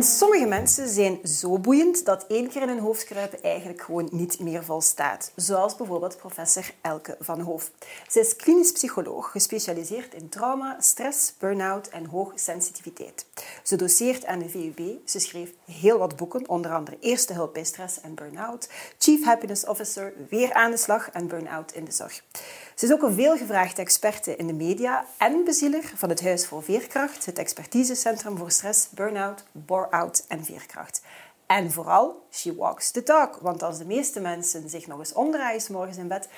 En sommige mensen zijn zo boeiend dat één keer in hun hoofd kruipen eigenlijk gewoon niet meer volstaat. Zoals bijvoorbeeld professor Elke van Hoof. Zij is klinisch psycholoog, gespecialiseerd in trauma, stress, burn-out en hoogsensitiviteit. Ze doseert aan de VUB. Ze schreef heel wat boeken, onder andere Eerste hulp bij stress en burn-out, Chief Happiness Officer, Weer aan de slag en burn-out in de zorg. Ze is ook een veelgevraagde experte in de media en bezieler van het Huis voor Veerkracht, het expertisecentrum voor stress, burn-out, bore-out en veerkracht. En vooral, she walks the talk. Want als de meeste mensen zich nog eens omdraaien morgens in bed,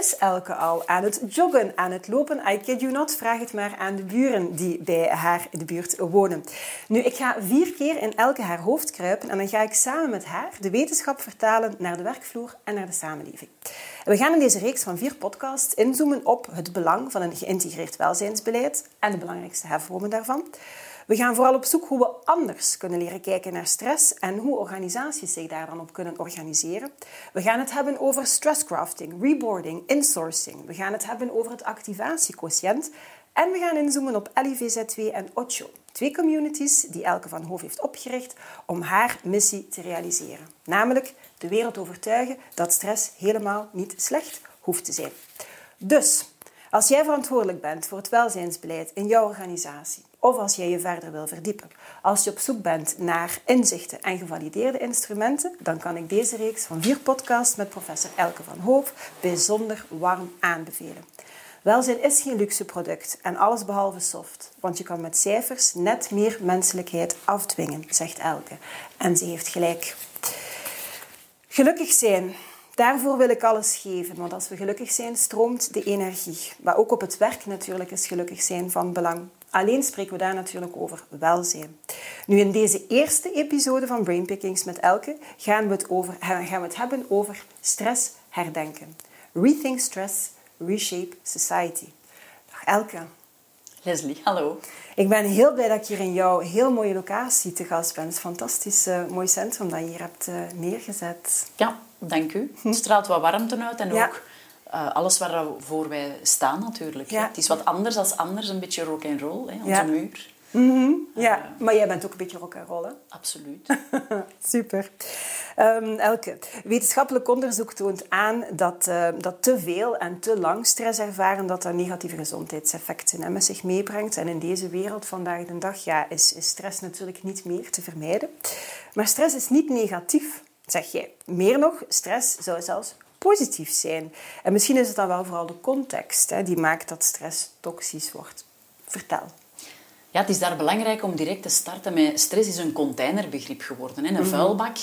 is Elke al aan het joggen, aan het lopen. I kid you not, vraag het maar aan de buren die bij haar in de buurt wonen. Nu, ik ga vier keer in Elke haar hoofd kruipen en dan ga ik samen met haar de wetenschap vertalen naar de werkvloer en naar de samenleving. We gaan in deze reeks van vier podcasts inzoomen op het belang van een geïntegreerd welzijnsbeleid en de belangrijkste hervormen daarvan. We gaan vooral op zoek hoe we anders kunnen leren kijken naar stress en hoe organisaties zich daar dan op kunnen organiseren. We gaan het hebben over stresscrafting, reboarding, insourcing. We gaan het hebben over het activatiequotient. En we gaan inzoomen op LIVZ2 en Ocho. Twee communities die Elke van Hoof heeft opgericht om haar missie te realiseren. Namelijk de wereld overtuigen dat stress helemaal niet slecht hoeft te zijn. Dus, als jij verantwoordelijk bent voor het welzijnsbeleid in jouw organisatie, of als jij je verder wil verdiepen, als je op zoek bent naar inzichten en gevalideerde instrumenten, dan kan ik deze reeks van vier podcasts met professor Elke van Hoof bijzonder warm aanbevelen. Welzijn is geen luxe product en alles behalve soft, want je kan met cijfers net meer menselijkheid afdwingen, zegt Elke. En ze heeft gelijk. Gelukkig zijn. Daarvoor wil ik alles geven, want als we gelukkig zijn, stroomt de energie. Maar ook op het werk natuurlijk is gelukkig zijn van belang. Alleen spreken we daar natuurlijk over welzijn. Nu, in deze eerste episode van Brainpickings met Elke gaan we het, over, gaan we het hebben over stress herdenken. Rethink stress, reshape society. Elke. Leslie, hallo. Ik ben heel blij dat ik hier in jouw heel mooie locatie te gast ben. Het is een fantastisch uh, mooi centrum dat je hier hebt uh, neergezet. Ja, dank u. Het straalt wat warmte uit en ook uh, alles waarvoor wij staan natuurlijk. Ja. Het is wat anders als anders, een beetje rock and roll, hè, onze ja. muur. Mm -hmm. Ja, maar jij bent ook een beetje rock and roll, hè? Absoluut. Super. Um, Elke, wetenschappelijk onderzoek toont aan dat, uh, dat te veel en te lang stress ervaren dat dat negatieve gezondheidseffecten hè, met zich meebrengt. En in deze wereld vandaag de dag ja, is, is stress natuurlijk niet meer te vermijden. Maar stress is niet negatief, zeg jij. Meer nog, stress zou zelfs positief zijn. En misschien is het dan wel vooral de context hè, die maakt dat stress toxisch wordt. Vertel. Ja, het is daar belangrijk om direct te starten met... Stress is een containerbegrip geworden. Hè? Een -hmm. vuilbak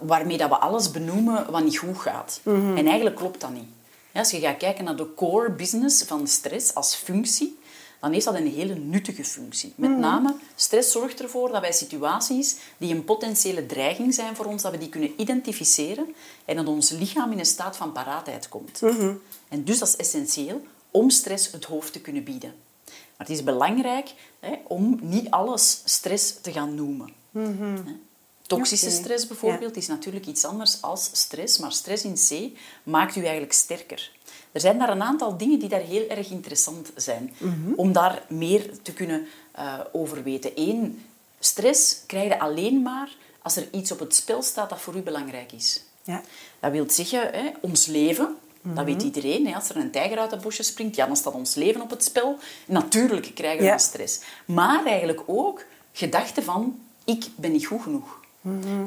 waarmee dat we alles benoemen wat niet goed gaat. Mm -hmm. En eigenlijk klopt dat niet. Als je gaat kijken naar de core business van stress als functie, dan heeft dat een hele nuttige functie. Met mm -hmm. name, stress zorgt ervoor dat wij situaties die een potentiële dreiging zijn voor ons, dat we die kunnen identificeren en dat ons lichaam in een staat van paraatheid komt. Mm -hmm. En dus dat is essentieel om stress het hoofd te kunnen bieden. Maar het is belangrijk hè, om niet alles stress te gaan noemen. Mm -hmm. Toxische okay. stress bijvoorbeeld ja. is natuurlijk iets anders als stress, maar stress in C maakt u eigenlijk sterker. Er zijn daar een aantal dingen die daar heel erg interessant zijn, mm -hmm. om daar meer te kunnen uh, over weten. Eén, stress krijg je alleen maar als er iets op het spel staat dat voor u belangrijk is. Ja. Dat wil zeggen, hè, ons leven, dat weet iedereen. Hè. Als er een tijger uit het bosje springt, ja, dan staat ons leven op het spel. Natuurlijk krijgen we ja. stress. Maar eigenlijk ook gedachten van, ik ben niet goed genoeg.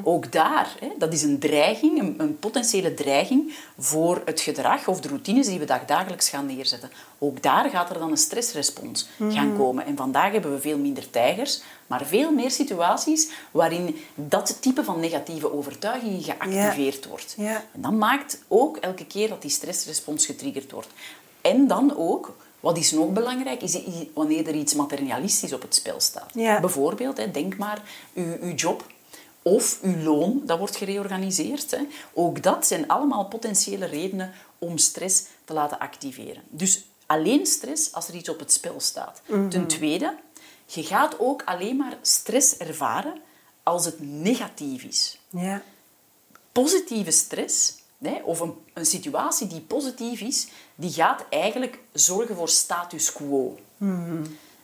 Ook daar, hè, dat is een dreiging, een, een, potentiële dreiging voor het gedrag of de routines die we dagelijks gaan neerzetten. Ook daar gaat er dan een stressrespons gaan komen. En vandaag hebben we veel minder tijgers, maar veel meer situaties waarin dat type van negatieve overtuiging geactiveerd yeah. wordt. Yeah. En dat maakt ook elke keer dat die stressrespons getriggerd wordt. En dan ook wat is nog belangrijk, is wanneer er iets materialistisch op het spel staat. Bijvoorbeeld, denk maar, uw, uw job Of uw loon, dat wordt gereorganiseerd. Hè. Ook dat zijn allemaal potentiële redenen om stress te laten activeren. Dus alleen stress als er iets op het spel staat. Ten tweede, je gaat ook alleen maar stress ervaren als het negatief is. Ja. Positieve stress, hè, of een, een situatie die positief is, die gaat eigenlijk zorgen voor status quo.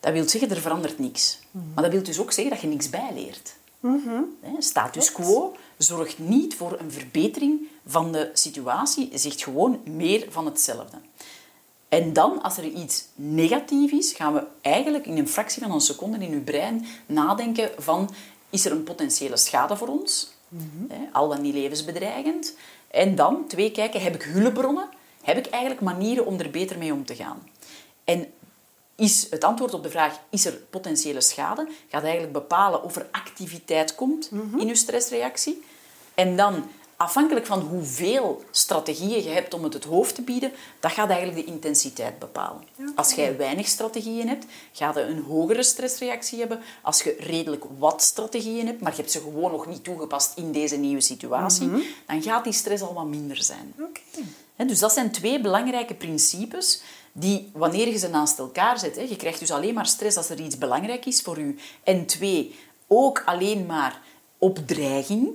Dat wil zeggen, er verandert niks. Maar dat wil dus ook zeggen dat je niks bijleert. Hè, Status quo zorgt niet voor een verbetering van de situatie, zegt gewoon meer van hetzelfde. En dan, als er iets negatief is, gaan we eigenlijk in een fractie van een seconde in uw brein nadenken van is er een potentiële schade voor ons? Hè, al dan niet levensbedreigend. En dan, twee, kijken, heb ik hulpbronnen? Heb ik eigenlijk manieren om er beter mee om te gaan? En is het antwoord op de vraag, is er potentiële schade, gaat eigenlijk bepalen of er activiteit komt in uw stressreactie. En dan, afhankelijk van hoeveel strategieën je hebt om het het hoofd te bieden, dat gaat eigenlijk de intensiteit bepalen. Als jij weinig strategieën hebt, ga je een hogere stressreactie hebben. Als je redelijk wat strategieën hebt, maar je hebt ze gewoon nog niet toegepast in deze nieuwe situatie, dan gaat die stress al wat minder zijn. Dus dat zijn twee belangrijke principes die, wanneer je ze naast elkaar zet, hè, je krijgt dus alleen maar stress als er iets belangrijk is voor u. En twee, ook alleen maar op dreiging.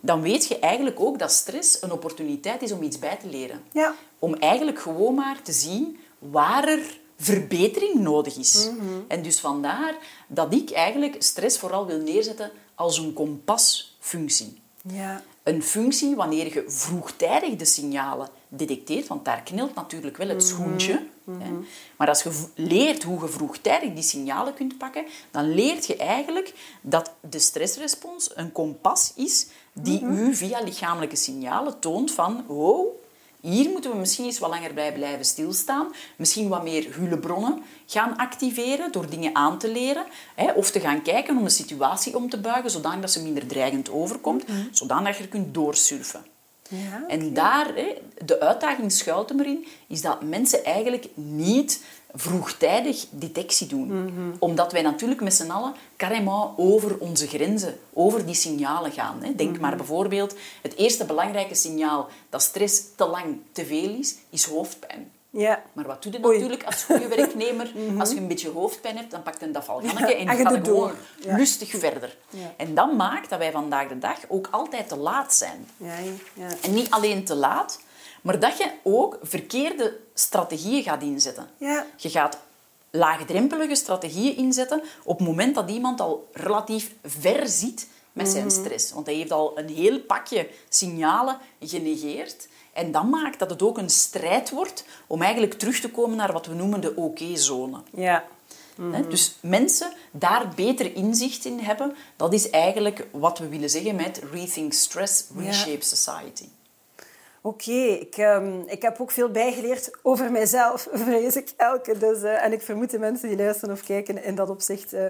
Dan weet je eigenlijk ook dat stress een opportuniteit is om iets bij te leren. Ja. Om eigenlijk gewoon maar te zien waar er verbetering nodig is. En dus vandaar dat ik eigenlijk stress vooral wil neerzetten als een kompasfunctie. Ja. Een functie wanneer je vroegtijdig de signalen detecteert, want daar knelt natuurlijk wel het schoentje. Hè. Maar als je leert hoe je vroegtijdig die signalen kunt pakken, dan leert je eigenlijk dat de stressrespons een kompas is die u via lichamelijke signalen toont van oh, hier moeten we misschien eens wat langer bij blijven stilstaan. Misschien wat meer hulpbronnen gaan activeren door dingen aan te leren. Hè, of te gaan kijken om de situatie om te buigen, zodat ze minder dreigend overkomt. Zodat je er kunt doorsurfen. Ja, En daar, hè, de uitdaging schuilt hem erin, is dat mensen eigenlijk niet vroegtijdig detectie doen. Omdat wij natuurlijk met z'n allen carrément over onze grenzen, over die signalen gaan. Hè. Denk maar bijvoorbeeld, het eerste belangrijke signaal dat stress te lang te veel is, is hoofdpijn. Ja. Maar wat doe je Oei. natuurlijk als goede werknemer? Als je een beetje hoofdpijn hebt, dan pakt een Ja, en en je gaat gewoon door. Ja. lustig verder. Ja. En dat maakt dat wij vandaag de dag ook altijd te laat zijn. Ja, ja. En niet alleen te laat, maar dat je ook verkeerde strategieën gaat inzetten. Ja. Je gaat laagdrempelige strategieën inzetten op het moment dat iemand al relatief ver zit met zijn Mhm. stress. Want hij heeft al een heel pakje signalen genegeerd. En dat maakt dat het ook een strijd wordt om eigenlijk terug te komen naar wat we noemen de oké-zone. Ja. Hè, Dus mensen daar beter inzicht in hebben, dat is eigenlijk wat we willen zeggen met Rethink Stress, Reshape Society. Oké, ik, ehm, ik heb ook veel bijgeleerd over mijzelf, vrees ik, Elke. Dus, eh, en ik vermoed de mensen die luisteren of kijken in dat opzicht, eh,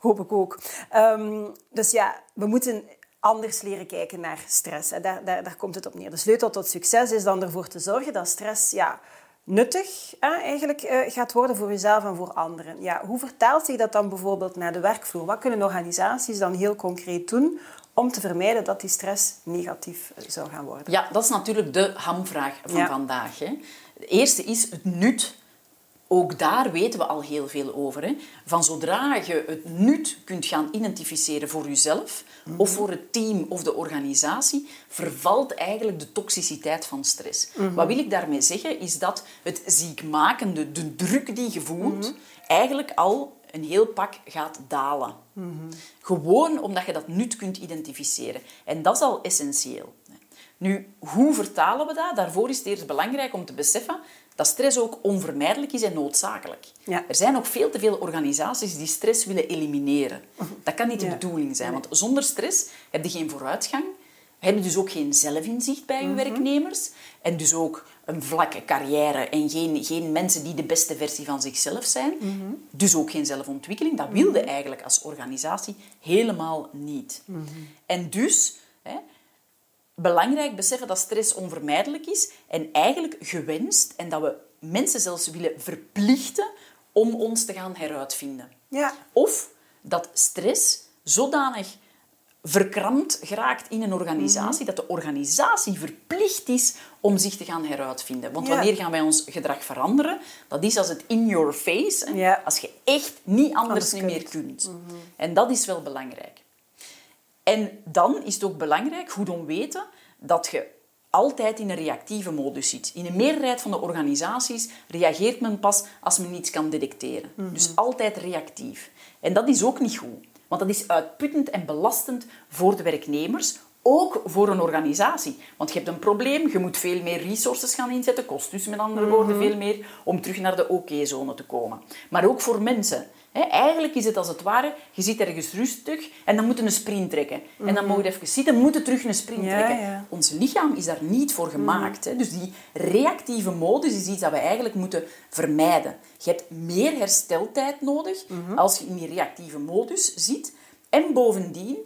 hoop ik ook. Ehm, dus ja, we moeten anders leren kijken naar stress. Hè. Daar, daar, daar komt het op neer. De sleutel tot succes is dan ervoor te zorgen dat stress ja, nuttig hè, eigenlijk, eh, gaat worden voor jezelf en voor anderen. Ja, hoe vertaalt zich dat dan bijvoorbeeld naar de werkvloer? Wat kunnen organisaties dan heel concreet doen om te vermijden dat die stress negatief eh, zou gaan worden? Ja, dat is natuurlijk de hamvraag van Ja. vandaag. Hè. De eerste is het nut. Ook daar weten we al heel veel over. Hè. Van zodra je het nut kunt gaan identificeren voor jezelf, of voor het team of de organisatie, vervalt eigenlijk de toxiciteit van stress. Wat wil ik daarmee zeggen, is dat het ziekmakende, de druk die je voelt, eigenlijk al een heel pak gaat dalen. Gewoon omdat je dat nut kunt identificeren. En dat is al essentieel. Nu, hoe vertalen we dat? Daarvoor is het eerst belangrijk om te beseffen dat stress ook onvermijdelijk is en noodzakelijk. Ja. Er zijn ook veel te veel organisaties die stress willen elimineren. Dat kan niet de Ja. bedoeling zijn, want zonder stress heb je geen vooruitgang, heb je dus ook geen zelfinzicht bij je Mhm. werknemers en dus ook een vlakke carrière en geen, geen mensen die de beste versie van zichzelf zijn. Mhm. Dus ook geen zelfontwikkeling. Dat wilde eigenlijk als organisatie helemaal niet. Mhm. En dus... Hè, belangrijk beseffen dat stress onvermijdelijk is en eigenlijk gewenst en dat we mensen zelfs willen verplichten om ons te gaan heruitvinden. Ja. Of dat stress zodanig verkrampt geraakt in een organisatie, Mhm. dat de organisatie verplicht is om zich te gaan heruitvinden. Want wanneer gaan wij ons gedrag veranderen? Dat is als het in your face, als je echt niet anders, niet kunt. Mhm. meer kunt. En dat is wel belangrijk. En dan is het ook belangrijk, goed om weten, dat je altijd in een reactieve modus zit. In een meerderheid van de organisaties reageert men pas als men iets kan detecteren. Dus altijd reactief. En dat is ook niet goed. Want dat is uitputtend en belastend voor de werknemers, ook voor een organisatie. Want je hebt een probleem, je moet veel meer resources gaan inzetten, kost dus met andere woorden veel meer, om terug naar de oké-zone te komen. Maar ook voor mensen. Eigenlijk is het als het ware, je zit ergens rustig en dan moet je een sprint trekken. En dan moet je even zitten, moet je terug een sprint Ja, trekken. ja. Ons lichaam is daar niet voor gemaakt. Hè. Dus die reactieve modus is iets dat we eigenlijk moeten vermijden. Je hebt meer hersteltijd nodig als je in die reactieve modus zit. En bovendien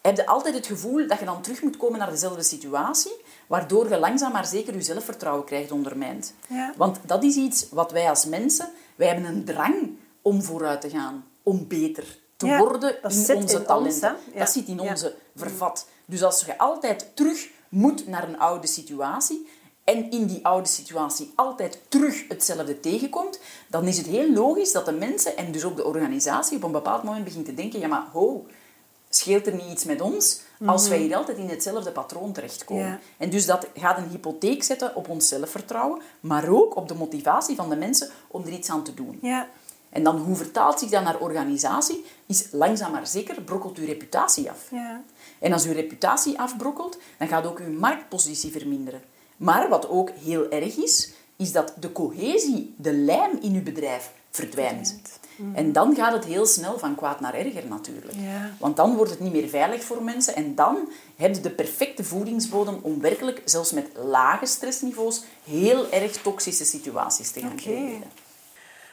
heb je altijd het gevoel dat je dan terug moet komen naar dezelfde situatie, waardoor je langzaam maar zeker je zelfvertrouwen krijgt ondermijnd. Ja. Want dat is iets wat wij als mensen, wij hebben een drang om vooruit te gaan, om beter te Ja, worden in onze in talenten. Ja. Dat zit in onze vervat. Dus als je altijd terug moet naar een oude situatie en in die oude situatie altijd terug hetzelfde tegenkomt, dan is het heel logisch dat de mensen en dus ook de organisatie op een bepaald moment begint te denken, ja maar ho, scheelt er niet iets met ons als wij hier altijd in hetzelfde patroon terechtkomen. Ja. En dus dat gaat een hypotheek zetten op ons zelfvertrouwen, maar ook op de motivatie van de mensen om er iets aan te doen. Ja. En dan, hoe vertaalt zich dat naar organisatie? Is langzaam maar zeker brokkelt uw reputatie af. Ja. En als uw reputatie afbrokkelt, dan gaat ook uw marktpositie verminderen. Maar wat ook heel erg is, is dat de cohesie, de lijm in uw bedrijf verdwijnt. En dan gaat het heel snel van kwaad naar erger natuurlijk. Ja. Want dan wordt het niet meer veilig voor mensen en dan heb je de perfecte voedingsbodem om werkelijk, zelfs met lage stressniveaus, heel erg toxische situaties te gaan creëren.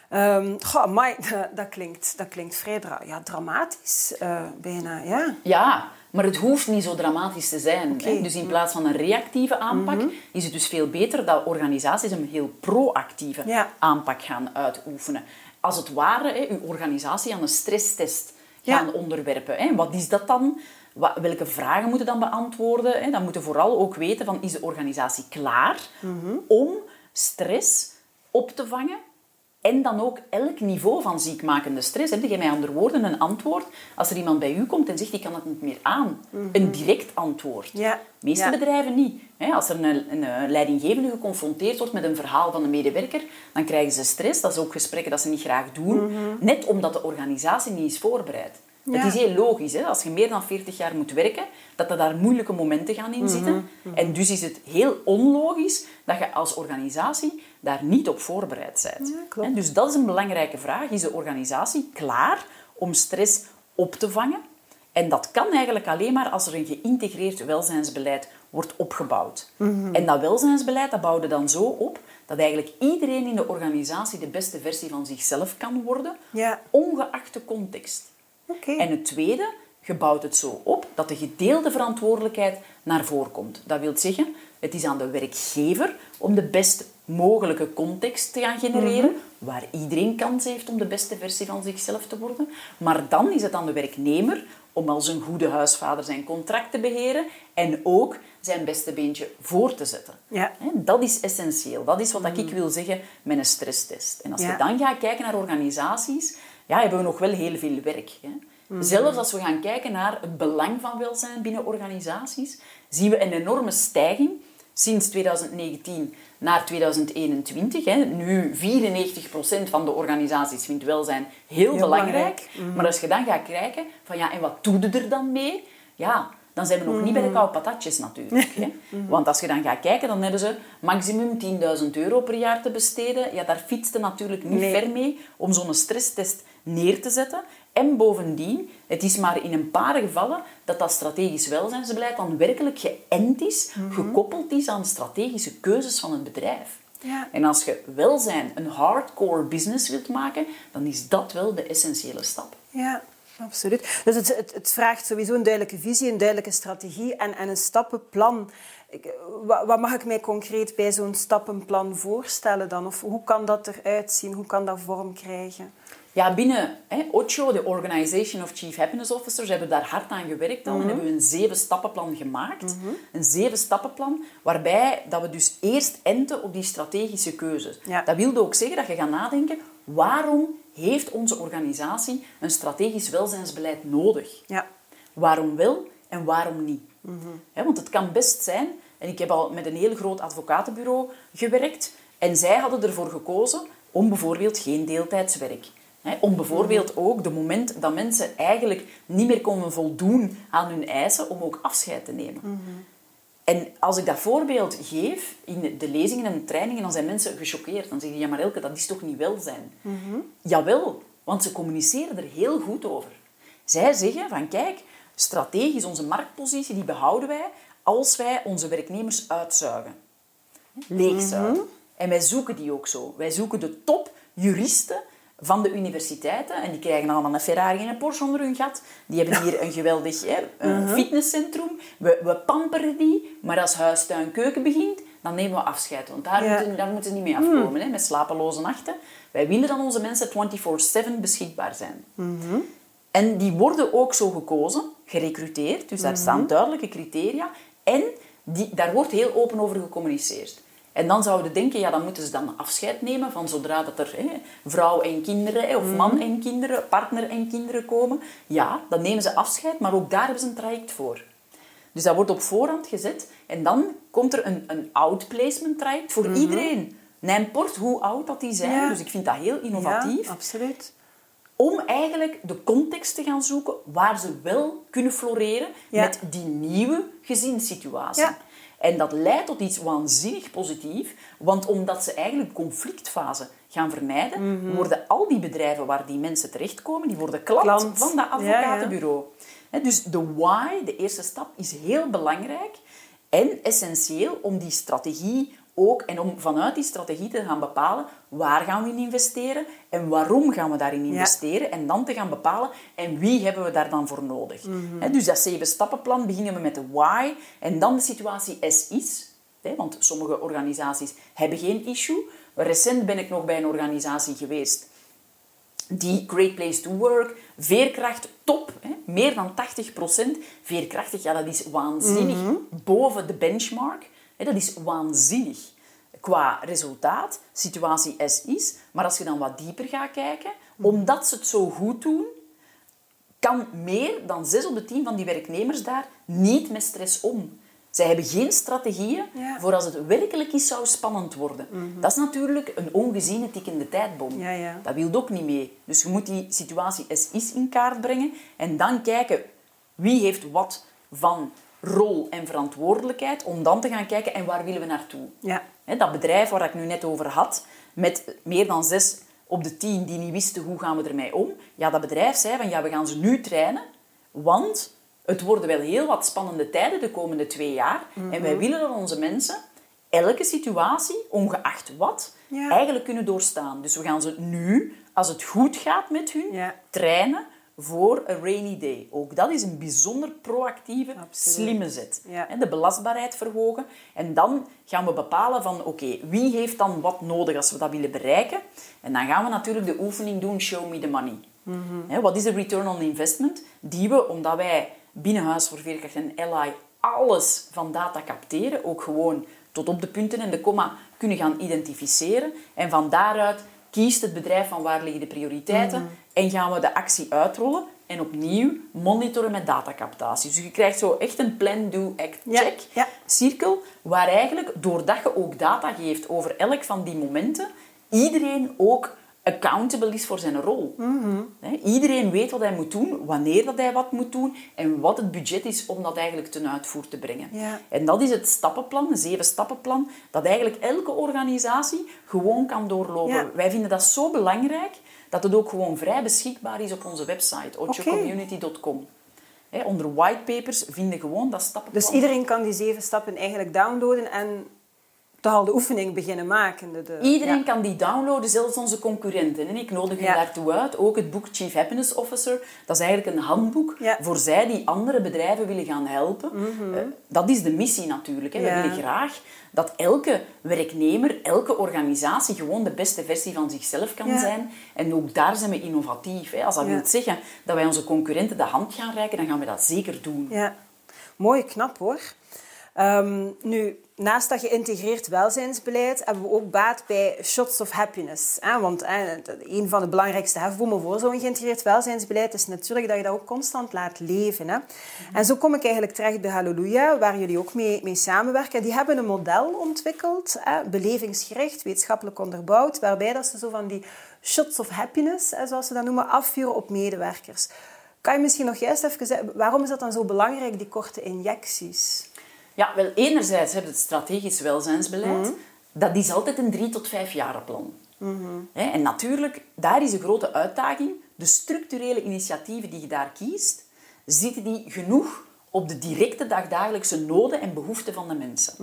Ehm goh, amai, dat, klinkt, dat klinkt vrij dra ja, dramatisch, eh, bijna. Ja. Ja, maar het hoeft niet zo dramatisch te zijn. Mhm. Hè? Dus in plaats van een reactieve aanpak, is het dus veel beter dat organisaties een heel proactieve Ja. aanpak gaan uitoefenen. Als het ware, hè, uw organisatie aan een stresstest Ja. gaan onderwerpen. Hè? Wat is dat dan? Welke vragen moeten dan beantwoorden? Hè? Dan moeten vooral ook weten van, is de organisatie klaar Mhm. om stress op te vangen en dan ook elk niveau van ziekmakende stress. Heb je mij onder woorden een antwoord als er iemand bij u komt en zegt ik kan het niet meer aan? Een direct antwoord. Ja. De meeste Ja. bedrijven niet. Als er een, een, leidinggevende geconfronteerd wordt met een verhaal van een medewerker, dan krijgen ze stress. Dat is ook gesprekken dat ze niet graag doen. Net omdat de organisatie niet is voorbereid. Ja. Het is heel logisch, hè? als je meer dan 40 jaar moet werken, dat er daar moeilijke momenten gaan in zitten. En dus is het heel onlogisch dat je als organisatie daar niet op voorbereid bent. Ja, Dus dat is een belangrijke vraag. Is de organisatie klaar om stress op te vangen? En dat kan eigenlijk alleen maar als er een geïntegreerd welzijnsbeleid wordt opgebouwd. En dat welzijnsbeleid dat bouwde dan zo op dat eigenlijk iedereen in de organisatie de beste versie van zichzelf kan worden, Ja. ongeacht de context. En het tweede, je bouwt het zo op dat de gedeelde verantwoordelijkheid naar voren komt. Dat wil zeggen, het is aan de werkgever om de best mogelijke context te gaan genereren, waar iedereen kans heeft om de beste versie van zichzelf te worden. Maar dan is het aan de werknemer om als een goede huisvader zijn contract te beheren en ook zijn beste beentje voor te zetten. Ja. Dat is essentieel. Dat is wat ik wil zeggen met een stresstest. En als Ja. je dan gaat kijken naar organisaties, ja, hebben we nog wel heel veel werk. Hè. Zelfs als we gaan kijken naar het belang van welzijn binnen organisaties, zien we een enorme stijging sinds 2019 naar 2021. Hè. Nu 94% van de organisaties vindt welzijn heel, Heel belangrijk. belangrijk. Maar als je dan gaat kijken van ja, en wat doe je er dan mee? Ja, dan zijn we nog niet bij de koude patatjes natuurlijk. Hè. Want als je dan gaat kijken, dan hebben ze maximum 10.000 euro per jaar te besteden. Ja, daar fietste natuurlijk niet Nee. ver mee om zo'n stresstest neer te zetten. En bovendien, het is maar in een paar gevallen dat dat strategisch welzijnsbeleid dan werkelijk geënt is, gekoppeld is aan strategische keuzes van het bedrijf. Ja. En als je welzijn een hardcore business wilt maken, dan is dat wel de essentiële stap. Ja, absoluut. Dus het, het, het vraagt sowieso een duidelijke visie, een duidelijke strategie en, en een stappenplan. Ik, wat, wat mag ik mij concreet bij zo'n stappenplan voorstellen dan? Of hoe kan dat eruit zien? Hoe kan dat vorm krijgen? Ja, binnen hè, OCHO, de Organization of Chief Happiness Officers, hebben we daar hard aan gewerkt al. En hebben we een zeven-stappenplan gemaakt. Een zeven-stappenplan waarbij dat we dus eerst enten op die strategische keuzes. Ja. Dat wilde ook zeggen dat je gaat nadenken, waarom heeft onze organisatie een strategisch welzijnsbeleid nodig? Ja. Waarom wel en waarom niet? Hè, want het kan best zijn, en ik heb al met een heel groot advocatenbureau gewerkt, en zij hadden ervoor gekozen om bijvoorbeeld geen deeltijdswerk. Om bijvoorbeeld ook de moment dat mensen eigenlijk niet meer konden voldoen aan hun eisen, om ook afscheid te nemen. En als ik dat voorbeeld geef in de lezingen en de trainingen, dan zijn mensen gechoqueerd. Dan zeggen die, ja maar Elke, dat is toch niet welzijn? Jawel, want ze communiceren er heel goed over. Zij zeggen van, kijk, strategisch onze marktpositie, die behouden wij als wij onze werknemers uitzuigen. Leegzuigen. En wij zoeken die ook zo. Wij zoeken de topjuristen van de universiteiten. En die krijgen allemaal een Ferrari en een Porsche onder hun gat. Die hebben hier een geweldig hè, een fitnesscentrum. We, we pamperen die. Maar als huis, tuin, keuken begint, dan nemen we afscheid. Want daar, Ja. moeten, daar moeten ze niet mee afkomen, hè, met slapeloze nachten. Wij willen dat onze mensen 24-7 beschikbaar zijn. En die worden ook zo gekozen, gerecruiteerd. Dus daar staan duidelijke criteria. En die, daar wordt heel open over gecommuniceerd. En dan zouden we denken, ja, dan moeten ze dan afscheid nemen van zodra dat er hè, vrouw en kinderen, of man en kinderen, partner en kinderen komen. Ja, dan nemen ze afscheid, maar ook daar hebben ze een traject voor. Dus dat wordt op voorhand gezet. En dan komt er een, een outplacement traject voor iedereen. N'importe hoe oud dat die zijn. Ja. Dus ik vind dat heel innovatief Ja, absoluut. om eigenlijk de context te gaan zoeken waar ze wel kunnen floreren Ja. met die nieuwe gezinssituatie. En dat leidt tot iets waanzinnig positiefs, want omdat ze eigenlijk conflictfase gaan vermijden, Mhm. worden al die bedrijven waar die mensen terechtkomen, die worden klant, Klant. van dat Ja, ja. advocatenbureau. Dus de why, de eerste stap, is heel belangrijk en essentieel om die strategie ook en om vanuit die strategie te gaan bepalen waar gaan we in investeren en waarom gaan we daarin investeren en dan te gaan bepalen en wie hebben we daar dan voor nodig. Hè, Dus dat zeven stappenplan beginnen we met de why en dan de situatie as is. Want sommige organisaties hebben geen issue. Recent ben ik nog bij een organisatie geweest die Great Place to Work, veerkracht top, hè, meer dan 80%. Veerkrachtig, ja, dat is waanzinnig. Boven de benchmark. Dat is waanzinnig. Qua resultaat, situatie S is. Maar als je dan wat dieper gaat kijken, omdat ze het zo goed doen, kan meer dan 6 op de 10 van die werknemers daar niet met stress om. Zij hebben geen strategieën Ja. voor als het werkelijk is zou spannend worden. Dat is natuurlijk een ongeziene tikkende tijdbom. Ja, ja. Dat wil ook niet mee. Dus je moet die situatie eens is in kaart brengen en dan kijken wie heeft wat van rol en verantwoordelijkheid om dan te gaan kijken en waar willen we naartoe. Ja. Dat bedrijf waar ik nu net over had, met meer dan zes op de tien die niet wisten hoe gaan we ermee om. Ja, dat bedrijf zei van ja, we gaan ze nu trainen, want het worden wel heel wat spannende tijden de komende twee jaar. En wij willen dat onze mensen elke situatie, ongeacht wat, Ja. eigenlijk kunnen doorstaan. Dus we gaan ze nu, als het goed gaat met hun, Ja. trainen voor een rainy day. Ook dat is een bijzonder proactieve, Absoluut. slimme zet. Ja. De belastbaarheid verhogen. En dan gaan we bepalen van, oké, wie heeft dan wat nodig als we dat willen bereiken? En dan gaan we natuurlijk de oefening doen, show me the money. Mhm. Wat is de return on investment? Die we, omdat wij binnen Huis voor Veerkracht en Ally alles van data capteren, ook gewoon tot op de punten en de komma kunnen gaan identificeren. En van daaruit kiest het bedrijf van waar liggen de prioriteiten Mhm. en gaan we de actie uitrollen en opnieuw monitoren met datacaptatie. Dus je krijgt zo echt een plan, do, act, Ja, check ja. cirkel, waar eigenlijk, doordat je ook data geeft over elk van die momenten, iedereen ook accountable is voor zijn rol. Mhm. Iedereen weet wat hij moet doen, wanneer dat hij wat moet doen en wat het budget is om dat eigenlijk ten uitvoer te brengen. En dat is het stappenplan, een zeven stappenplan, dat eigenlijk elke organisatie gewoon kan doorlopen. Wij vinden dat zo belangrijk dat het ook gewoon vrij beschikbaar is op onze website, ochocommunity.com. Hè, Onder whitepapers vinden gewoon dat stappenplan. Dus iedereen kan die zeven stappen eigenlijk downloaden en al de oefening beginnen maken. De, de- Iedereen ja. kan die downloaden, zelfs onze concurrenten. En ik nodig u Ja. daartoe uit. Ook het boek Chief Happiness Officer. Dat is eigenlijk een handboek Ja. voor zij die andere bedrijven willen gaan helpen. Eh, dat is de missie natuurlijk. Hè. Mhm. We willen graag dat elke werknemer, elke organisatie gewoon de beste versie van zichzelf kan zijn. En ook daar zijn we innovatief. Hè. Als dat wil zeggen dat wij onze concurrenten de hand gaan reiken, dan gaan we dat zeker doen. Ja, mooi, knap hoor. Ehm, nu, naast dat geïntegreerd welzijnsbeleid hebben we ook baat bij shots of happiness. Want een van de belangrijkste hefbomen voor zo'n geïntegreerd welzijnsbeleid is natuurlijk dat je dat ook constant laat leven. En zo kom ik eigenlijk terecht bij Halleluja, waar jullie ook mee, mee samenwerken. Die hebben een model ontwikkeld, belevingsgericht, wetenschappelijk onderbouwd, waarbij dat ze zo van die shots of happiness, zoals ze dat noemen, afvuren op medewerkers. Kan je misschien nog juist even zeggen, waarom is dat dan zo belangrijk, die korte injecties? Ja, wel, enerzijds heb je het strategisch welzijnsbeleid. Dat is altijd een drie tot vijf jaren plan. Hè, En natuurlijk, daar is een grote uitdaging. De structurele initiatieven die je daar kiest, zitten die genoeg op de directe dagdagelijkse noden en behoeften van de mensen.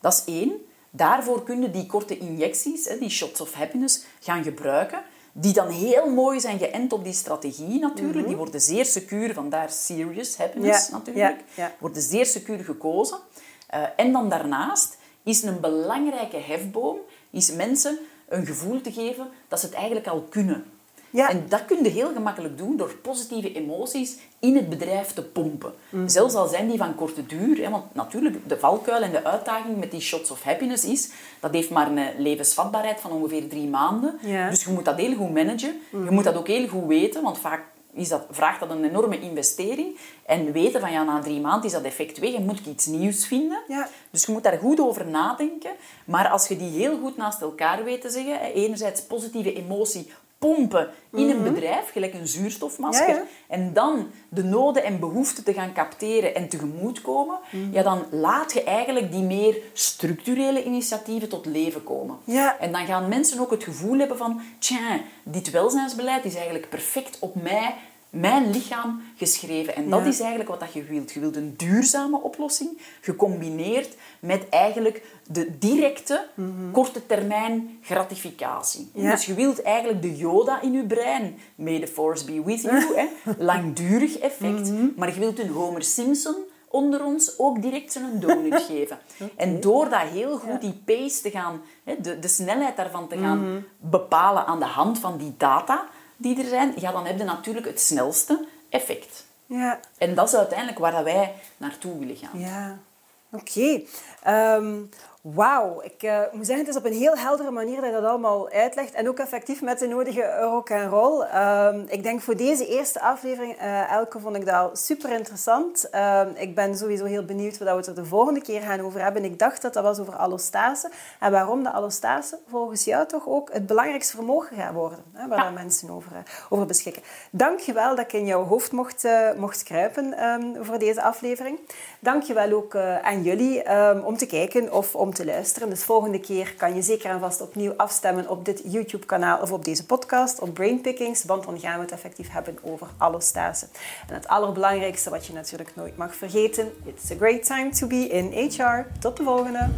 Dat is één. Daarvoor kunnen die korte injecties, die shots of happiness, gaan gebruiken. Die dan heel mooi zijn geënt op die strategie natuurlijk. Die worden zeer secuur, vandaar serious happiness Ja, natuurlijk. ja, ja. Worden zeer secuur gekozen. Eh, en dan daarnaast is een belangrijke hefboom is mensen een gevoel te geven dat ze het eigenlijk al kunnen. Ja. En dat kun je heel gemakkelijk doen door positieve emoties in het bedrijf te pompen. Mhm. Zelfs al zijn die van korte duur. Hè, want natuurlijk, de valkuil en de uitdaging met die shots of happiness is... Dat heeft maar een levensvatbaarheid van ongeveer drie maanden. Ja. Mhm. Dus je moet dat heel goed managen. Je moet dat ook heel goed weten, want vaak is dat, vraagt dat een enorme investering. En weten van ja, na drie maanden is dat effect weg en moet ik iets nieuws vinden. Ja. Dus je moet daar goed over nadenken. Maar als je die heel goed naast elkaar weet te zeggen, hè, enerzijds positieve emotie pompen in een bedrijf, gelijk een zuurstofmasker, Mhm. Ja, ja. en dan de noden en behoeften te gaan capteren en tegemoetkomen, Mhm. ja, dan laat je eigenlijk die meer structurele initiatieven tot leven komen. Ja. En dan gaan mensen ook het gevoel hebben van, tja, dit welzijnsbeleid is eigenlijk perfect op mij, mijn lichaam geschreven. En dat Ja. is eigenlijk wat dat je wilt. Je wilt een duurzame oplossing, gecombineerd met eigenlijk de directe, korte termijn gratificatie. Ja. Dus je wilt eigenlijk de Yoda in je brein, may the force be with you, hè, langdurig effect, maar je wilt een Homer Simpson onder ons ook direct zijn donut geven. En door dat heel goed, die pace te gaan, hè, de, de snelheid daarvan te gaan bepalen aan de hand van die data die er zijn, ja, dan heb je natuurlijk het snelste effect. Ja, En dat is uiteindelijk waar dat wij naartoe willen gaan. ja. Oké. Ehm, Wauw. Ik eh, moet zeggen, het is op een heel heldere manier dat je dat allemaal uitlegt. En ook effectief met de nodige rock en roll. Ehm, ik denk voor deze eerste aflevering, eh, Elke, vond ik dat al super interessant. Ehm, ik ben sowieso heel benieuwd wat we het er de volgende keer gaan over hebben. Ik dacht dat dat was over allostase. En waarom de allostase volgens jou toch ook het belangrijkste vermogen gaat worden. Hè, waar Ja. mensen over, eh, over beschikken. Dank je wel dat ik in jouw hoofd mocht, mocht kruipen ehm, voor deze aflevering. Dank je wel ook aan jullie om te kijken of te luisteren. Dus volgende keer kan je zeker en vast opnieuw afstemmen op dit YouTube-kanaal of op deze podcast, op Brainpickings, want dan gaan we het effectief hebben over allostase. En het allerbelangrijkste wat je natuurlijk nooit mag vergeten, it's a great time to be in HR. Tot de volgende!